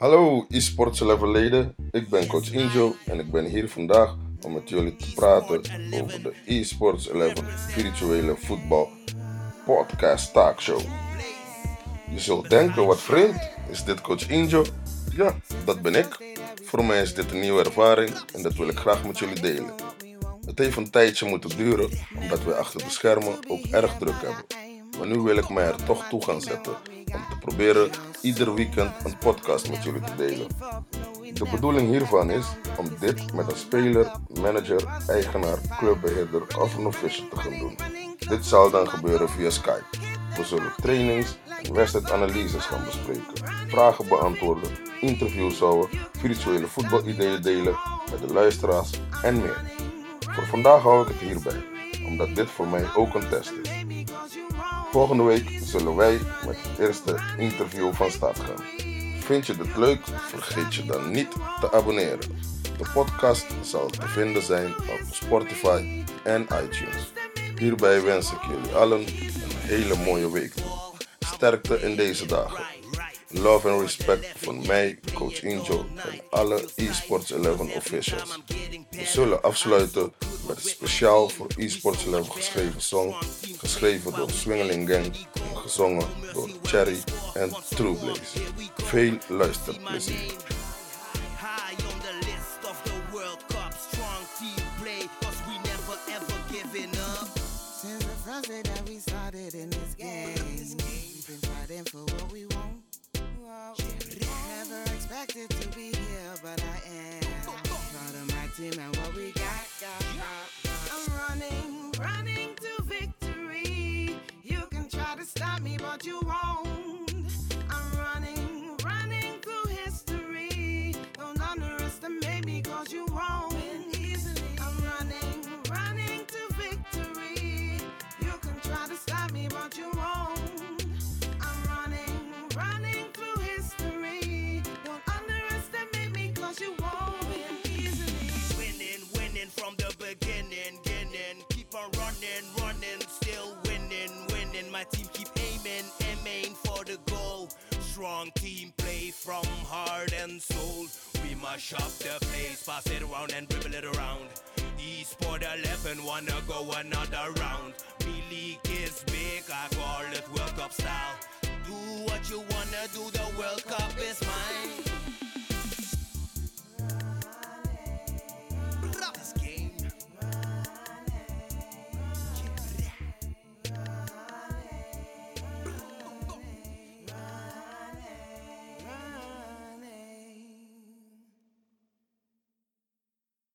Hallo e-sports leden, ik ben coach Injo en ik ben hier vandaag om met jullie te praten over de e-sports 11 virtuele voetbal podcast talkshow. Je zult denken wat vreemd, is dit coach Injo? Ja, dat ben ik. Voor mij is dit een nieuwe ervaring en dat wil ik graag met jullie delen. Het heeft een tijdje moeten duren omdat we achter de schermen ook erg druk hebben. Maar nu wil ik mij er toch toe gaan zetten om te proberen ieder weekend een podcast met jullie te delen. De bedoeling hiervan is om dit met een speler, manager, eigenaar, clubbeheerder of een official te gaan doen. Dit zal dan gebeuren via Skype. We zullen trainings en wedstrijdanalyses gaan bespreken, vragen beantwoorden, interviews houden, virtuele voetbalideeën delen met de luisteraars en meer. Voor vandaag hou ik het hierbij, omdat dit voor mij ook een test is. Volgende week zullen wij met het eerste interview van start gaan. Vind je dit leuk? Vergeet je dan niet te abonneren. De podcast zal te vinden zijn op Spotify en iTunes. Hierbij wens ik jullie allen een hele mooie week toe. Sterkte in deze dagen. Love and respect van mij, coach Injo en alle eSports 11 officials. We zullen afsluiten met een speciaal voor eSports 11 geschreven song, geschreven door Swingeling Gang en gezongen door Cherry en True Blaze. Veel luisterplezier. Since the first day that we started in this game. And soul. We mash up the place, pass it around and dribble it around. E-sport 11 wanna go another round. Me league is big, I call it World Cup style. Do what you wanna do, the World Cup is.